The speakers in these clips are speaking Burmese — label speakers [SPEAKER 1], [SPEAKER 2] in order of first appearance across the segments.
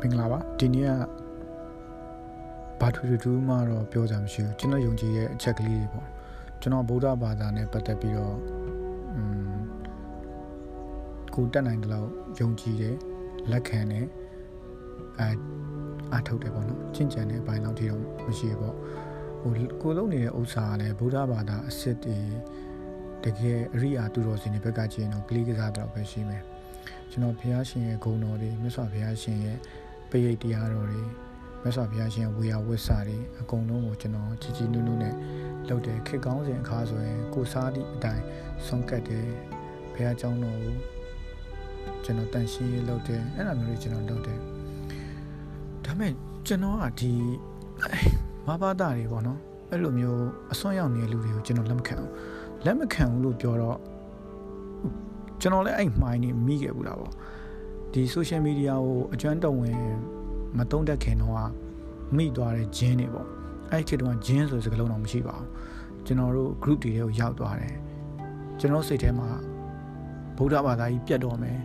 [SPEAKER 1] မင်္ဂလာပါဒီနေ့ကဘာထူထူးမှတော့ပြောကြမရှိဘူးကျွန်တော်ယုံကြည်ရဲ့အချက်ကလေးတွေပေါ့ကျွန်တော်ဗုဒ္ဓဘာသာနဲ့ပတ်သက်ပြီးတော့อืมကိုတက်နိုင်တဲ့လောက်ယုံကြည်တယ်လက်ခံတယ်အဲအထုတ်တယ်ပေါ့နော်ကျင့်ကြံတဲ့ဘိုင်းလောက်ထိတော့မရှိဘူးပေါ့ဟိုကိုလုံးနေတဲ့ဥစ္စာကလည်းဗုဒ္ဓဘာသာအစစ်တွေတကယ်အရိယာသူတော်စင်တွေဘက်ကကြည့်ရင်တော့ကလေးကစားတော့ပဲရှိမယ်ကျွန်တော်ဘုရားရှင်ရဲ့ဂုဏ်တော်တွေမြတ်စွာဘုရားရှင်ရဲ့ ပိဋိတရားတော်တွေမြတ်စွာဘုရားရှင်ရဲ့ဝေယဝိဆာတွေအကုန်လုံးကိုကျွန်တော်ကြည်ကြည်နုနုနဲ့လုပ်တယ်ခေတ်ကောင်းစဉ်အခါဆိုရင်ကိုစားသည့်အတိုင်းဆုံးကတ်တယ်ဘုရားကျောင်းတော်ကိုကျွန်တော်တန်ရှင်းရေးလုပ်တယ်အဲ့လိုမျိုးတွေကျွန်တော်လုပ်တယ်ဒါပေမဲ့ကျွန်တော်ကဒီမဘာသာတွေပေါ့နော်အဲ့လိုမျိုးအစွမ်းရောက်နေတဲ့လူတွေကိုကျွန်တော်လက်မခံဘူးလက်မခံဘူးလို့ပြောတော့ကျွန်တော်လည်းအဲ့မှိုင်းနေမိခဲ့ဘူးလားပေါ့ ဒီ social media ကိုအကျွမ်းတော်ဝင်မတုံးတက်ခင်တော့မိသွားတဲ့ဂျင်းတွေပေါ့အဲ့ခေတ်တုန်းကဂျင်းဆိုတဲ့စကားလုံးတော့မရှိပါဘူးကျွန်တော်တို့ group တွေထဲကိုရောက်သွားတယ်ကျွန်တော်စိတ်ထဲမှာဗုဒ္ဓဘာသာကြီးပြတ်တော့မယ်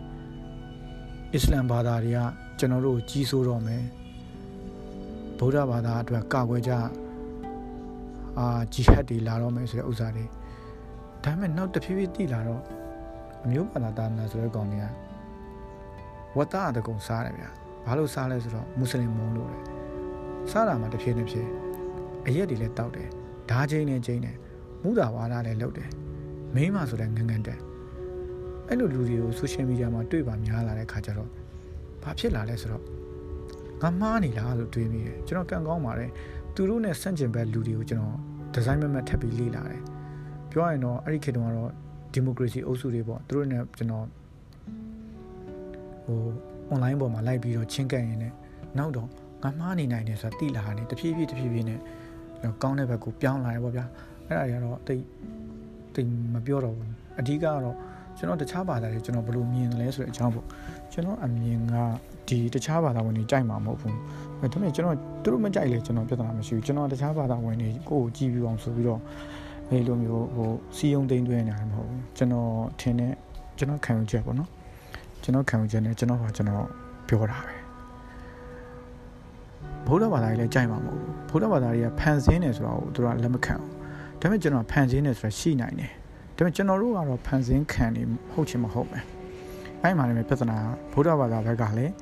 [SPEAKER 1] အစ္စလမ်ဘာသာတွေကကျွန်တော်တို့ကြီးစိုးတော့မယ်ဗုဒ္ဓဘာသာအတွက်ကာကွယ်ကြအာဂျီဟတ်တွေလာတော့မယ်ဆိုတဲ့ဥစ္စာတွေဒါပေမဲ့နောက်တစ်ဖြည်းဖြည်းတည်လာတော့အမျိုးဘာသာတာနာဆိုတဲ့ကောင်တွေက ဝတ်သားတဲ့ကုံစားတယ်ဗျာဘာလို့စားလဲဆိုတော့မွတ်စလင်မုံလို့လေစားတာမှတစ်ဖြည်းဖြည်းအရက်တွေလည်းတောက်တယ်ဓာချင်းနဲ့ချင်းနဲ့မူတာဝါဒလည်းလုပ်တယ်မိန်းမဆိုတဲ့ငငန်တက်အဲ့လိုလူတွေကိုဆိုရှယ်မီဒီယာမှာတွေ့ပါများလာတဲ့ခါကျတော့ဘာဖြစ်လာလဲဆိုတော့ငါမှားနေလားလို့တွေးမိတယ်ကျွန်တော်ကံကောင်းပါတယ်သူတို့နဲ့ဆန့်ကျင်ဘက်လူတွေကိုကျွန်တော်ဒီဇိုင်းမမတ်ထပ်ပြီးလေ့လာတယ်ပြောရရင်တော့အဲ့ဒီခေတ်တုန်းကတော့ဒီမိုကရေစီအုပ်စုတွေပေါ့သူတို့နဲ့ကျွန်တော် ဟို online ပေါ်မှာလိုက်ပြီးတော့ချင်းကပ်ရင်းနဲ့နောက်တော့ငါမှားနေနိုင်တယ်ဆိုတာသိလာတယ်တဖြည်းဖြည်းတဖြည်းဖြည်းနဲ့ကောင်းတဲ့ဘက်ကိုပြောင်းလာတယ်ပေါ့ဗျာအဲ့ဒါတွေကတော့တိတ်တိတ်မပြောတော့ဘူးအဓိကကတော့ကျွန်တော်တခြားဘာသာတွေကျွန်တော်ဘယ်လိုမြင်တယ်လဲဆိုတဲ့အကြောင်းပေါ့ကျွန်တော်အမြင်ကဒီတခြားဘာသာဝင်တွေကြိုက်မှာမဟုတ်ဘူးဒါပေမဲ့ကျွန်တော်သူတို့မကြိုက်လေကျွန်တော်ပြဿနာမရှိဘူးကျွန်တော်တခြားဘာသာဝင်တွေကိုကိုကြည့်ပြီးအောင်ဆိုပြီးတော့အဲလိုမျိုးဟိုစီယုံသိမ်းသွင်းနေတယ်မဟုတ်ဘူးကျွန်တော်ထင်တဲ့ကျွန်တော်ခံယူချက်ပေါ့နော် ကျွန်တော်ခံယူချက်နဲ့ကျွန်တော်ကကျွန်တော်ပြောတာပဲဗုဒ္ဓဘာသာကြီးလည်းကြိုက်မှာမဟုတ်ဘူးဗုဒ္ဓဘာသာကြီးကဖန်ဆင်းတယ်ဆိုတာကိုသူကလက်မခံဘူးဒါပေမဲ့ကျွန်တော်ဖန်ဆင်းတယ်ဆိုတာရှိနိုင်တယ်ဒါပေမဲ့ကျွန်တော်တို့ကတော့ဖန်ဆင်းခံနေဟုတ်ချင်မဟုတ်မယ်အဲ့မှာလည်းပြဿနာဗုဒ္ဓဘာသာဘက်ကလည်း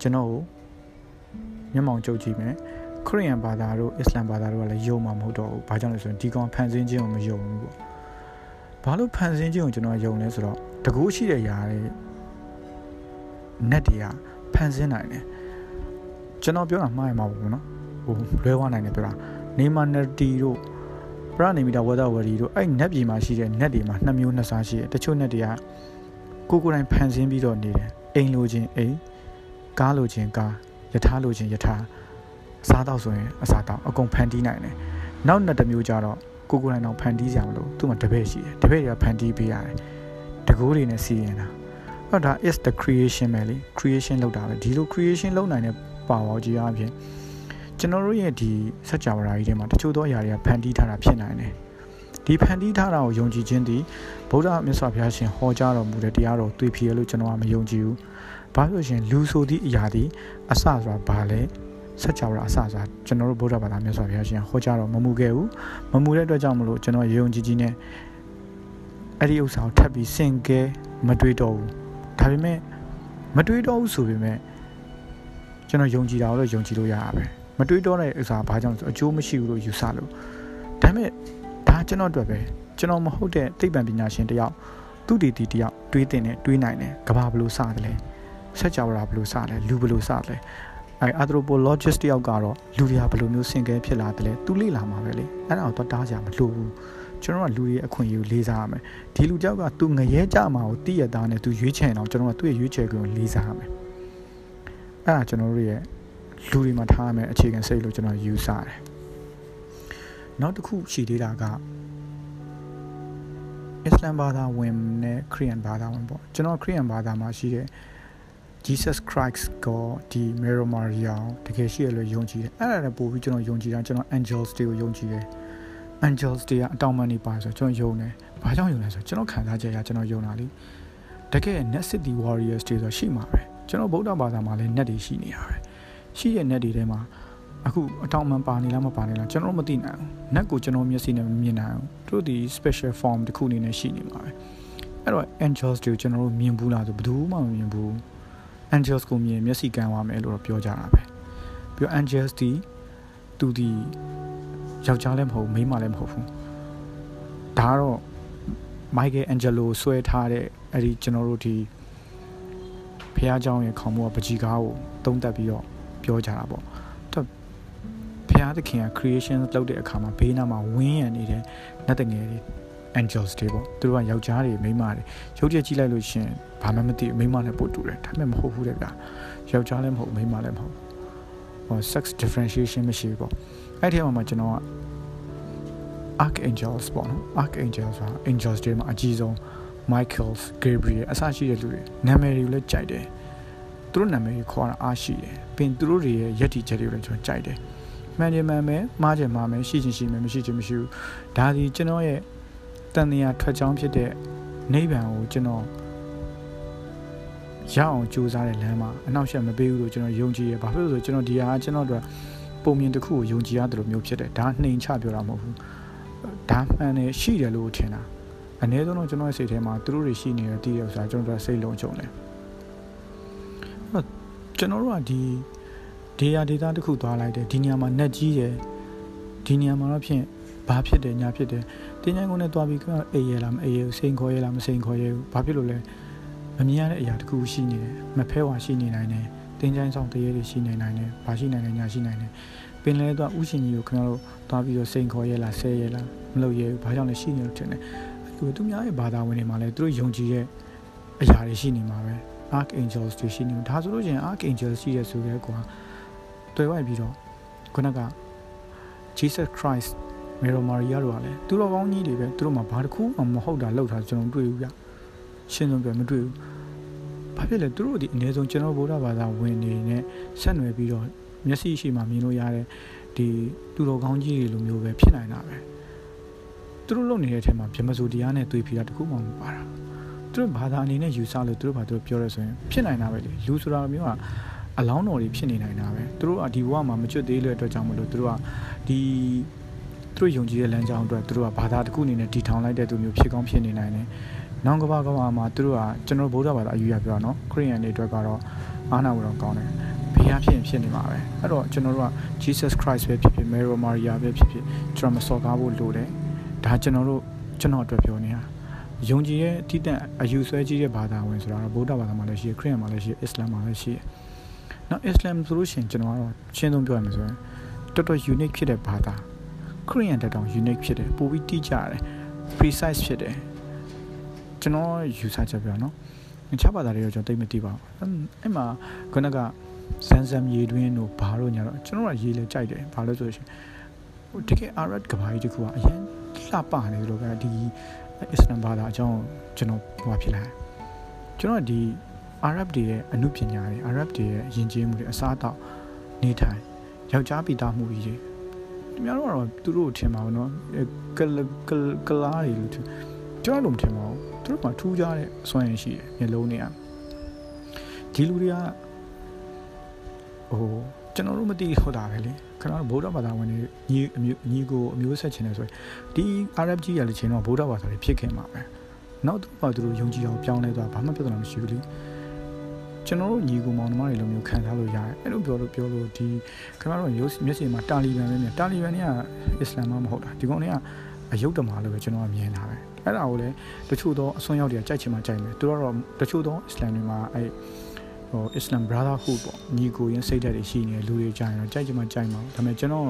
[SPEAKER 1] ကျွန်တော်ကိုမျက်မှောင်ကြုတ်ကြည့်မယ်ခရစ်ယာန်ဘာသာတို့အစ္စလာမ်ဘာသာတို့ကလည်းယုံမှာမဟုတ်တော့ဘူးဘာကြောင့်လဲဆိုရင်ဒီကောင်ဖန်ဆင်းခြင်းကိုမယုံဘူးပေါ့ဘာလို့ဖန်ဆင်းခြင်းကိုကျွန်တော်ယုံလဲဆိုတော့တကူရှိတဲ့ຢာတွေ နက်တွေကဖန်ဆင်းနိုင်တယ်ကျွန်တော်ပြောတာမှားရမှာပေါ့နော်ဟိုလွဲသွားနိုင်တယ်ပြောတာနေမာနယ်တီတို့ပရနေမီတာဝေဒဝရီတို့အဲ့နက်ပြည်မှာရှိတဲ့နက်တွေမှာနှစ်မျိုးနှစ်စားရှိတယ်တချို့နက်တွေကကိုကိုယ်တိုင်ဖန်ဆင်းပြီးတော့နေတယ်အိမ်လိုခြင်းအိမ်ကားလိုခြင်းကားယထာလိုခြင်းယထာစားတော့ဆိုရင်အစားတော့အကုန်ဖန်တီးနိုင်တယ်နောက်နှစ်တစ်မျိုးကြတော့ကိုကိုယ်တိုင်တော့ဖန်တီးကြမလို့သူ့မှာတပည့်ရှိတယ်တပည့်တွေကဖန်တီးပေးရတယ်တကိုးတွေနဲ့စီရင်တာ အဲ့ဒါ is the creation ပဲလေ creation လောက်တာပဲဒီလို creation လောက်နိုင်တဲ့ပါဝါကြီးအပြင်ကျွန်တော်တို့ရဲ့ဒီစัจ java ကြီးထဲမှာတချို့သောအရာတွေကဖန်တီးထားတာဖြစ်နိုင်တယ်ဒီဖန်တီးထားတာကိုယုံကြည်ခြင်းသည်ဗုဒ္ဓမြတ်စွာဘုရားရှင်ဟောကြားတော်မူတဲ့တရားတော်တွေ့ဖြစ်ရလို့ကျွန်တော်ကမယုံကြည်ဘူး။ဘာလို့ရှင်လူဆိုသည့်အရာသည်အစဆိုတာဘာလဲစัจ java အစဆိုတာကျွန်တော်တို့ဗုဒ္ဓဘာသာမြတ်စွာဘုရားရှင်ဟောကြားတော်မမူခဲ့ဘူး။မမူတဲ့အတွက်ကြောင့်မလို့ကျွန်တော်ယုံကြည်ခြင်းနဲ့အဲ့ဒီဥစ္စာကိုထပ်ပြီးစင်ကဲမတွေးတော့ဘူး။ ဒါပေမဲ့မတွေးတော့ဘူးဆိုပေမဲ့ကျွန်တော်ယုံကြည်တာတော့ယုံကြည်လို့ရတာပဲမတွေးတော့တဲ့ဥစ္စာဘာကြောင့်ဆိုအကျိုးမရှိဘူးလို့ယူဆလို့ဒါပေမဲ့ဒါကျွန်တော်အတွက်ပဲကျွန်တော်မဟုတ်တဲ့သိပ္ပံပညာရှင်တယောက်သူတည်တည်တယောက်တွေးတင်တယ်တွေးနိုင်တယ်ကဘာဘလို့စတယ်လဲဆက်ကြဝဠာဘလို့စတယ်လူဘလို့စတယ်အဲ anthropologist တယောက်ကတော့လူတွေကဘယ်လိုမျိုးဆင်ကဲဖြစ်လာတယ်လဲသူလေ့လာမှာပဲလေအဲ့ဒါတော့တားကြမလို့ဘူး ကျွန်တော်ကလူတွေအခွင့်အရေးကိုလေးစားရမယ်ဒီလူကြောက်ကသူငရဲကြမှာကိုတည့်ရသားနဲ့သူရွေးချယ်အောင်ကျွန်တော်ကသူ့ရဲ့ရွေးချယ်ခွင့်ကိုလေးစားရမယ်အဲ့ဒါကျွန်တော်တို့ရဲ့လူတွေမှာထားရမယ်အခြေခံစိတ်လို့ကျွန်တော်ယူဆတယ်နောက်တစ်ခုရှိသေးတာကအစ္စလမ်ဘာသာဝင်နဲ့ခရစ်ယာန်ဘာသာဝင်ပေါ့ကျွန်တော်ခရစ်ယာန်ဘာသာမှာရှိတဲ့ Jesus Christ ကိုဒီ Mary Maria တကယ်ရှိရလို့ယုံကြည်တယ်အဲ့ဒါလည်းပို့ပြီးကျွန်တော်ယုံကြည်တာကျွန်တော် angels တွေကိုယုံကြည်တယ် angels တွေကအတောင်ပန်နေပါဆိုကျွန်တော်ယုံတယ်ဘာကြောင့်ယုံလဲဆိုကျွန်တော်ခံစားချက်အရကျွန်တော်ယုံတာလေတကယ် net city warriors တွေဆိုရှိမှာပဲကျွန်တော်ဗုဒ္ဓဘာသာမှာလည်း net တွေရှိနေတာပဲရှိတဲ့ net တွေထဲမှာအခုအတောင်မှန်ပါနေလားမပါနေလားကျွန်တော်မသိနိုင်ဘူး net ကိုကျွန်တော်မျက်စိနဲ့မမြင်နိုင်ဘူးသူတို့ဒီ special form တစ်ခုအနေနဲ့ရှိနေမှာပဲအဲ့တော့ angels တွေကိုကျွန်တော်တို့မြင်ဘူးလားဆိုဘယ်သူမှမမြင်ဘူး angels ကိုမြင်မျက်စိကန်းသွားမယ်လို့တော့ပြောကြတာပဲပြီးတော့ angels ဒီသူဒီ ယောက်ျားလည်းမဟုတ်မိန်းမလည်းမဟုတ်ဘူးဒါကတော့ Michael Angelo ဆွဲထားတဲ့အဲ့ဒီကျွန်တော်တို့ဒီဖះเจ้าရဲ့ခေါင်းမိုးကပကြီကားကိုသုံးသပ်ပြီးတော့ပြောကြတာပေါ့သူဖះသခင်က creation လုပ်တဲ့အခါမှာဘေးနားမှာဝင်းရံနေတဲ့နတ်တငယ်တွေ angels တွေပေါ့သူတို့ကယောက်ျားတွေမိန်းမတွေရုပ်ချက်ကြည့်လိုက်လို့ရှင်ဘာမှမသိမိန်းမနဲ့ပို့တူတယ်ဒါပေမဲ့မဟုတ်ဘူးတဲ့ဗျာယောက်ျားလည်းမဟုတ်မိန်းမလည်းမဟုတ် ဟော sex differentiation မရှိဘူးပေါ့အဲ့ဒီမှာကျွန်တော်က archangels ပေါ့နော် archangels ဆိုတာ angels တွေမှာအကြီးဆုံး Michael Gabriel အစရှိတဲ့လူတွေနာမည်တွေကိုလည်းကြိုက်တယ်သူတို့နာမည်ကိုခေါ်တာအားရှိတယ်ပင်သူတို့တွေရဲ့ယက်တီချက်တွေကိုလည်းကျွန်တော်ကြိုက်တယ်မှန်တယ်မှန်မယ်မှားတယ်မှားမယ်ရှိချင်ရှိမယ်မရှိချင်မရှိဘူးဒါဒီကျွန်တော်ရဲ့တန်တရားထွက်ကြောင်းဖြစ်တဲ့နိဗ္ဗာန်ကိုကျွန်တော် ရအောင်ကြိုးစားတဲ့လမ်းမှာအနောက်ရှက်မပေးဘူးလို့ကျွန်တော်ယုံကြည်ရဘာဖြစ်လို့ဆိုကျွန်တော်ဒီဟာကျွန်တော်တို့ပုံမြင်တစ်ခုကိုယုံကြည်ရတယ်လို့မျိုးဖြစ်တယ်ဒါနှိမ်ချပြောတာမဟုတ်ဘူးဒါမှန်တယ်ရှိတယ်လို့ထင်တာအနည်းဆုံးတော့ကျွန်တော်ရဲ့စိတ်ထဲမှာသူတို့တွေရှိနေတယ်တည်ရဆိုတာကျွန်တော်တို့စိတ်လုံးချုံတယ်ကျွန်တော်တို့ကဒီဒေယာဒေတာတစ်ခုသွားလိုက်တယ်ဒီနေရာမှာ net ကြီးတယ်ဒီနေရာမှာတော့ဖြင့်ဘာဖြစ်တယ်ညာဖြစ်တယ်တင်းချိုင်းကုန်းနဲ့သွားပြီးကအေးရလားမအေးရဘူးစိန်ခေါ်ရလားမစိန်ခေါ်ရဘူးဘာဖြစ်လို့လဲ မမြင်ရတဲ့အရာတစ်ခုရှိနေတယ်မဖဲဝါရှိနေနိုင်တယ်တင်းချိုင်းဆောင်တရေတွေရှိနေနိုင်တယ်ဘာရှိနိုင်တယ်ညာရှိနိုင်တယ်ပင်လဲတော့ဥရှင်ကြီးကိုခင်ဗျားတို့သွားပြီးတော့စိန်ခေါ်ရလားဆဲရလားမလုပ်ရဘူးဘာကြောင့်လဲရှိနေလို့ထင်တယ်သူသူများရဲ့ဘာသာဝင်တွေမှာလည်းသူတို့ယုံကြည်ရဲ့အရာတွေရှိနေမှာပဲ archangels တွေရှိနေမှာဒါဆိုလို့ချင်း archangels ရှိရဆိုရဲကွာတွေ့ဝိုက်ပြီးတော့ခုနက Jesus Christ မေရိုမာရီယာတို့ကလည်းသူတော်ကောင်းကြီးတွေပဲသူတို့မှဘာတစ်ခုမှမဟုတ်တာလောက်တာကျွန်တော်တွေ့ဘူးဗျ ရှင်းဆုံးပြမတွေ့ဘူးဘာဖြစ်လဲသူတို့ဒီအနည်းဆုံးကျွန်တော်ဗုဒ္ဓဘာသာဝင်နေနဲ့ဆက်နွယ်ပြီးတော့မျက်စိရှိမှမြင်လို့ရတဲ့ဒီသူတော်ကောင်းကြီးတွေလိုမျိုးပဲဖြစ်နိုင်တာပဲသူတို့လုပ်နေတဲ့အထက်မှာဗြဟ္မစိုးတရားနဲ့တွေ့ပြီးတာတခုမှမပါတာသူတို့ဘာသာအနေနဲ့ယူဆလို့သူတို့ဘာသူတို့ပြောရဲဆိုရင်ဖြစ်နိုင်တာပဲလေလူဆိုတာမျိုးကအလောင်းတော်တွေဖြစ်နေနိုင်တာပဲသူတို့ကဒီဘဝမှာမကျွတ်သေးတဲ့အတွက်ကြောင့်မလို့သူတို့ကဒီသူတို့ယုံကြည်တဲ့လမ်းကြောင်းအတွက်သူတို့ကဘာသာတစ်ခုအနေနဲ့တည်ထောင်လိုက်တဲ့သူမျိုးဖြစ်ကောင်းဖြစ်နေနိုင်တယ်။ နောင်ကဘာကဘာမှာသူတို့ကကျွန်တော်ဗုဒ္ဓဘာသာအယူရပြောနော်ခရိယန်တွေအတွက်ကတော့အာနာဝတော်ကောင်းတယ်။ဘယ်ဟာဖြစ်ရင်ဖြစ်နေမှာပဲ။အဲ့တော့ကျွန်တော်တို့က Jesus Christ ပဲဖြစ်ဖြစ် Mary Maria ပဲဖြစ်ဖြစ်ကျွန်တော်မစော်ကားဖို့လိုတယ်။ဒါကျွန်တော်တို့ကျွန်တော်အတွက်ပြောနေတာ။ယုံကြည်ရဲ့တိတန့်အယူဆွဲကြီးတဲ့ဘာသာဝင်ဆိုတာတော့ဗုဒ္ဓဘာသာမှာလည်းရှိတယ်ခရိယန်မှာလည်းရှိတယ်အစ္စလာမ်မှာလည်းရှိတယ်။နောက်အစ္စလာမ်ဆိုလို့ရှိရင်ကျွန်တော်ကတော့ရှင်းဆုံးပြောရမယ်ဆိုရင်တော်တော် unique ဖြစ်တဲ့ဘာသာခရီးယန်တက်တောင် unique ဖြစ်တယ်ပိုပြီးတိကျတယ် precise ဖြစ်တယ် ကျွန်တော်ယူဆချက်ပြောနော်အခြားဘာသာတွေတော့ကျွန်တော်သိမသိပါဘူးအဲ့မှာခုနကစမ်းစမ်းရေတွင်းတို့ဘာလို့ညာတော့ကျွန်တော်ကရေလေကြိုက်တယ်ဘာလို့ဆိုရှင်ဟိုတကယ် Arab ကဘာကြီးတခုကအရင်လှပနေလို့ပဲဒီအစ္စလမ်ဘာသာအကြောင်းကျွန်တော်ဟိုဖြစ်လာကျွန်တော်ဒီ Arab တွေရဲ့အမှုပညာတွေ Arab တွေရဲ့ယဉ်ကျေးမှုတွေအစားအသောက်နေထိုင်ယောက်ျားပိသားမှုကြီးတွေသူများတို့ကတော့သူတို့ထင်ပါဘူးเนาะကလကလကလားတွေလို့ကျွန်တော်လုံးမထင်ပါဘူး သူတို့ကထူးခြားတဲ့အစွမ်းရည်ရှိတယ်မျက်လုံးတွေကဒီလူတွေကဟိုကျွန်တော်တို့မသိဟုတ်တာပဲလေခဏတော့ဗုဒ္ဓဘာသာဝင်တွေညီအမျိုးညီကိုအမျိုးဆက်ချင်တယ်ဆိုရင်ဒီ RFG ရလည်းချင်းတော့ဗုဒ္ဓဘာသာတွေဖြစ်ခင်မှာပဲနောက်သူကသူတို့ယုံကြည်အောင်ပြောင်းလဲသွားဘာမှပြဿနာမရှိဘူးလေကျွန်တော်တို့ညီကူမောင်နှမတွေလိုမျိုးခံစားလို့ရတယ်အဲ့လိုပြောလို့ပြောလို့ဒီခင်ဗျားတို့ရုပ်မျက်စိမှာတာလီဘန်ပဲမြင်တာလီဘန်တွေကအစ္စလာမ်မဟုတ်တာဒီကောင်တွေကအယုတ်တမာလို့ပဲကျွန်တော်ကမြင်တာပဲ အဲ့ဒါကိုလည်းတချို့သောအစွန်းရောက်တွေကကြိုက်ချင်မှကြိုက်မယ်သူတို့ကတော့တချို့သောအစ္စလာမ်တွေမှာအဲ့ဟို Islam Brotherhood ပေါ့ညီကိုရင်းစိတ်ဓာတ်တွေရှိနေတဲ့လူတွေကြိုင်တော့ကြိုက်ချင်မှကြိုက်မှာဒါပေမဲ့ကျွန်တော်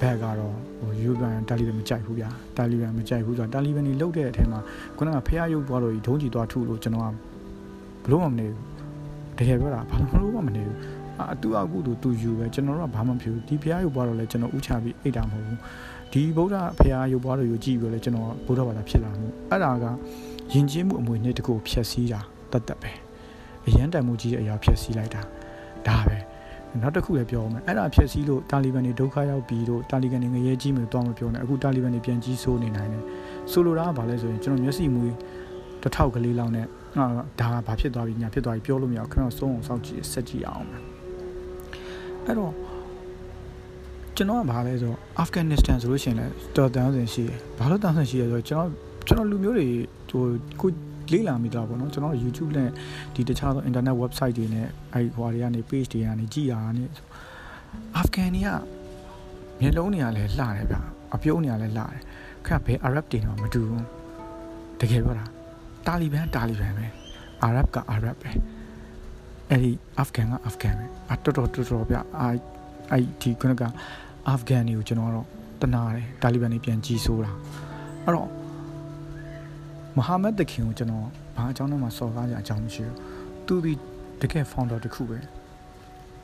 [SPEAKER 1] ဘက်ကတော့ဟိုယူဘန်တာလီဘန်မကြိုက်ဘူးဗျာတာလီဘန်မကြိုက်ဘူးဆိုတာတာလီဘန်တွေလုတ်တဲ့အထက်မှာခုနကဖះရုပ်သွားလို့ဒုံးကြီးသွားထုလို့ကျွန်တော်ကဘလို့မှမနေဘူးတကယ်ပြောတာဘာလို့မှမနေဘူးအတူအကူတူတူယူပဲကျွန်တော်တို့ကဘာမှမဖြစ်ဘူးဒီဖះရုပ်သွားတော့လဲကျွန်တော်ဥချပြီးအိတ်တာမဟုတ်ဘူး ဒီဗုဒ္ဓဖះရုပ်သွားလို့ယူကြည့်ပြီးလဲကျွန်တော်ဗုဒ္ဓဘာသာဖြစ်လာမှုအဲ့ဒါကယဉ်ကျေးမှုအမွေနှစ်တကူဖြည့်ဆည်းတာတတ်တတ်ပဲအရန်တန်မှုကြီးတဲ့အရာဖြည့်ဆည်းလိုက်တာဒါပဲနောက်တစ်ခုလည်းပြောအောင်မယ်အဲ့ဒါဖြည့်ဆည်းလို့တာလီဘန်တွေဒုက္ခရောက်ပြီးတော့တာလီဘန်တွေငရဲကြီးမျိုးတော့မပြောနဲ့အခုတာလီဘန်တွေပြန်ကြီးဆိုးနေနိုင်တယ်ဆိုလိုတာကဘာလဲဆိုရင်ကျွန်တော်မျက်စိမွေးတစ်ထောက်ကလေးလောက်နဲ့ဒါဘာဖြစ်သွားပြီညာဖြစ်သွားပြီပြောလို့မရဘူးခဏဆုံးအောင်စောင့်ကြည့်ဆက်ကြည့်အောင်အဲ့တော့ ကျွန်တော်ကဘာလဲဆိုတော့အာဖဂန်နစ္စတန်ဆိုလို့ရှိရင်လည်းတော်တန်းစင်ရှိတယ်ဘာလို့တန်းစင်ရှိရဆိုတော့ကျွန်တော်ကျွန်တော်လူမျိုးတွေဟိုကိုလေးလာမိတော့ဗောနော်ကျွန်တော် YouTube နဲ့ဒီတခြားသော internet website တွေနဲ့အဲ့ဟိုတွေကနေ page တွေကနေကြည်ရတာနေအာဖဂန်တွေကမျက်လုံးတွေကလည်းလှတယ်ဗျအပြုံးတွေကလည်းလှတယ်ခက်ဘယ် Arab တွေတော့မတူဘူးတကယ်ပြောတာတာလီဘန်တာလီဘန်ပဲ Arab က Arab ပဲအဲ့ဒီအာဖဂန်ကအာဖဂန်ပဲအတော်တော်တော်တော်ဗျအဲ့ အဲ့ဒီခုနကအာဖဂန်တွေကိုကျွန်တော်တော့တနာတယ်တာလီဘန်တွေပြန်ကြီးဆိုးတာအဲ့တော့မဟာမက်တခင်ကိုကျွန်တော်ဘာအကြောင်းနဲ့မှစော်ကားကြအကြောင်းမရှိဘူးသူဒီတကယ် founder တခုပဲ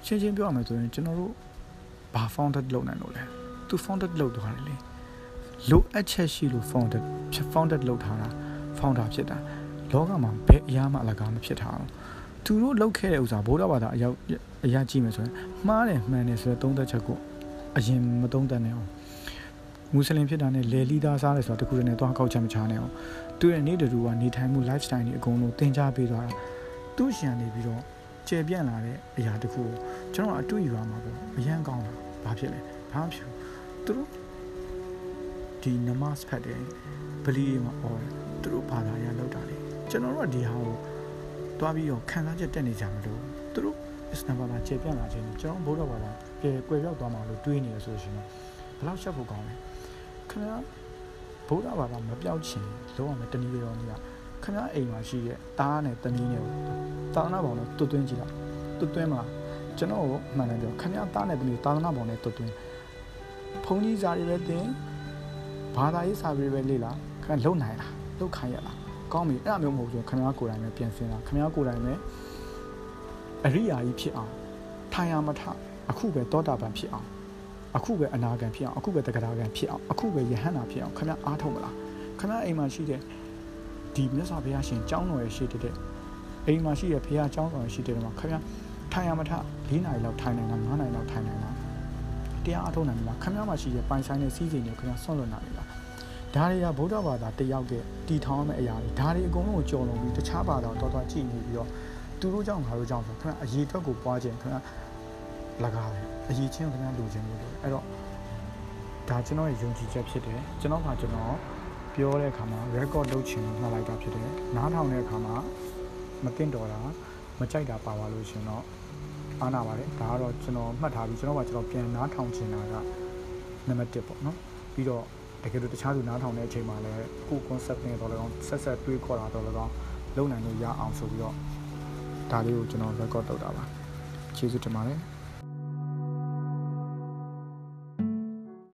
[SPEAKER 1] ရှင်းရှင်းပြောရမယ်ဆိုရင်ကျွန်တော်တို့ဘာ founder လုပ်နိုင်လို့လဲသူ founder လုပ်သွားတယ်လေလိုအပ်ချက်ရှိလို့ founder founder လုပ်ထားတာ founder ဖြစ်တာလောကမှာဘယ်အရာမှအလကားမဖြစ်တာဘူးသူတို့လုပ်ခဲ့တဲ့ဥစ္စာဘိုးတော်ဘာသာအရောက်အရာကြည့်မယ်ဆိုရင်မှားတယ်မှန်တယ်ဆိုတဲ့သုံးသက်ချက်ကိုအရင်မသုံးသပ်နဲ့အောင်မွတ်စလင်ဖြစ်တာနဲ့လေလီသားစားတယ်ဆိုတာတခုတည်းနဲ့သွားကောက်ချက်မချနဲ့အောင်သူရဲ့နေ့တူကနေထိုင်မှု lifestyle တွေအကုန်လုံးသင်ကြားပေးသွားတာသူ့ရှင်နေပြီးတော့ကျေပြန့်လာတဲ့အရာတခုကိုကျွန်တော်အတွေ့အကြုံမှာပေါ့အရန်ကောင်းတာဘာဖြစ်လဲဘာမှဖြစ်ဘူးသူတို့ဒီနမတ်ဖတ်တယ်ဗလီမှာអော်သူတို့ဘာသာရလောက်တာလေကျွန်တော်တို့ကဒီဟာကိုတွားပြီးတော့ခံစားချက်တက်နေကြမလို့သူတို့အ စ္စလာမ်ဘာသာကျေပြန့်လာခြင်းကျွန်တော်ဘုရားဘာသာပြေကွယ်ပြောက်သွားမှာလို့တွေးနေရဆိုလို့ရှိရင်ဘယ်လောက်ရှက်ဖို့ကောင်းလဲခင်ဗျာဗုဒ္ဓဘာသာမပြောက်ချင်လုံးဝမတနည်းပြောနေရခင်ဗျာအိမ်မှာရှိတဲ့တားနဲ့တမီးနဲ့တာသနာပေါင်းနဲ့တွတ်သွင်းကြည့်လိုက်တွတ်သွင်းမှာကျွန်တော်ကိုမှန်တယ်ပြောခင်ဗျာတားနဲ့တမီးတာသနာပေါင်းနဲ့တွတ်သွင်းဘုန်းကြီးစာတွေပဲသင်ဘာသာရေးစာပေပဲလေ့လာခင်ဗျာလုံနိုင်လားလုံခိုင်းရလားကောင်းပြီအဲ့ဒါမျိုးမဟုတ်ဘူးခင်ဗျာကိုယ်တိုင်ပဲပြင်ဆင်တာခင်ဗျာကိုယ်တိုင်ပဲ အရိယာကြီးဖြစ်အောင်ထိုင်ရမထအခုပဲတောတာပန်ဖြစ်အောင်အခုပဲအနာဂံဖြစ်အောင်အခုပဲတက္ကရာဂံဖြစ်အောင်အခုပဲယဟန္တာဖြစ်အောင်ခင်ဗျာအားထုတ်မလားခင်ဗျာအိမ်မှာရှိတဲ့ဒီမြတ်စွာဘုရားရှင်ကျောင်းတော်ရဲ့ရှိတဲ့အိမ်မှာရှိတဲ့ဘုရားကျောင်းတော်ရဲ့ရှိတဲ့မှာခင်ဗျာထိုင်ရမထ၄နာရီလောက်ထိုင်နိုင်လား၅နာရီလောက်ထိုင်နိုင်လားတရားအားထုတ်နိုင်လားခင်ဗျာမှာရှိတဲ့ပိုင်ဆိုင်တဲ့စီးစိမ်တွေခင်ဗျာဆွန့်လွတ်နိုင်လားဒါတွေကဗုဒ္ဓဘာသာတယောက်ရဲ့တည်ထောင်ရမယ့်အရာတွေဒါတွေအကုန်လုံးကိုကြော်လွန်ပြီးတခြားဘာသာတော်တော်ကြည့်နေပြီးတော့ သူတို့ကြောင့်ငါတို့ကြောင့်ဆိုခင်ဗျာအရေးအတွက်ကိုပွားခြင်းခင်ဗျာလကားတယ်အရေးချင်းခင်ဗျာလူချင်းလို့အဲ့တော့ဒါကျွန်တော်ရဲ့ယုံကြည်ချက်ဖြစ်တယ်ကျွန်တော်ကကျွန်တော်ပြောတဲ့အခါမှာ record လုပ်ချင်မှလိုက်တာဖြစ်တယ်နားထောင်တဲ့အခါမှာမတင်တော်တာမကြိုက်တာပါပါလို့ရှင်တော့အားနာပါတယ်ဒါကတော့ကျွန်တော်မှတ်ထားပြီးကျွန်တော်ကကျွန်တော်ပြန်နားထောင်ချင်တာကနံပါတ်1ပေါ့နော်ပြီးတော့တကယ်လို့တခြားသူနားထောင်တဲ့အချိန်မှာလည်းကို concept နဲ့တော့လည်းကောင်းဆက်ဆက်တွေးခေါ်တာတော့လည်းကောင်းလုံနိုင်လို့ရအောင်ဆိုပြီးတော့ ဒါလေးကိုကျွန်တော် record လုပ်တာပါကျေးဇူးတင်ပါတယ်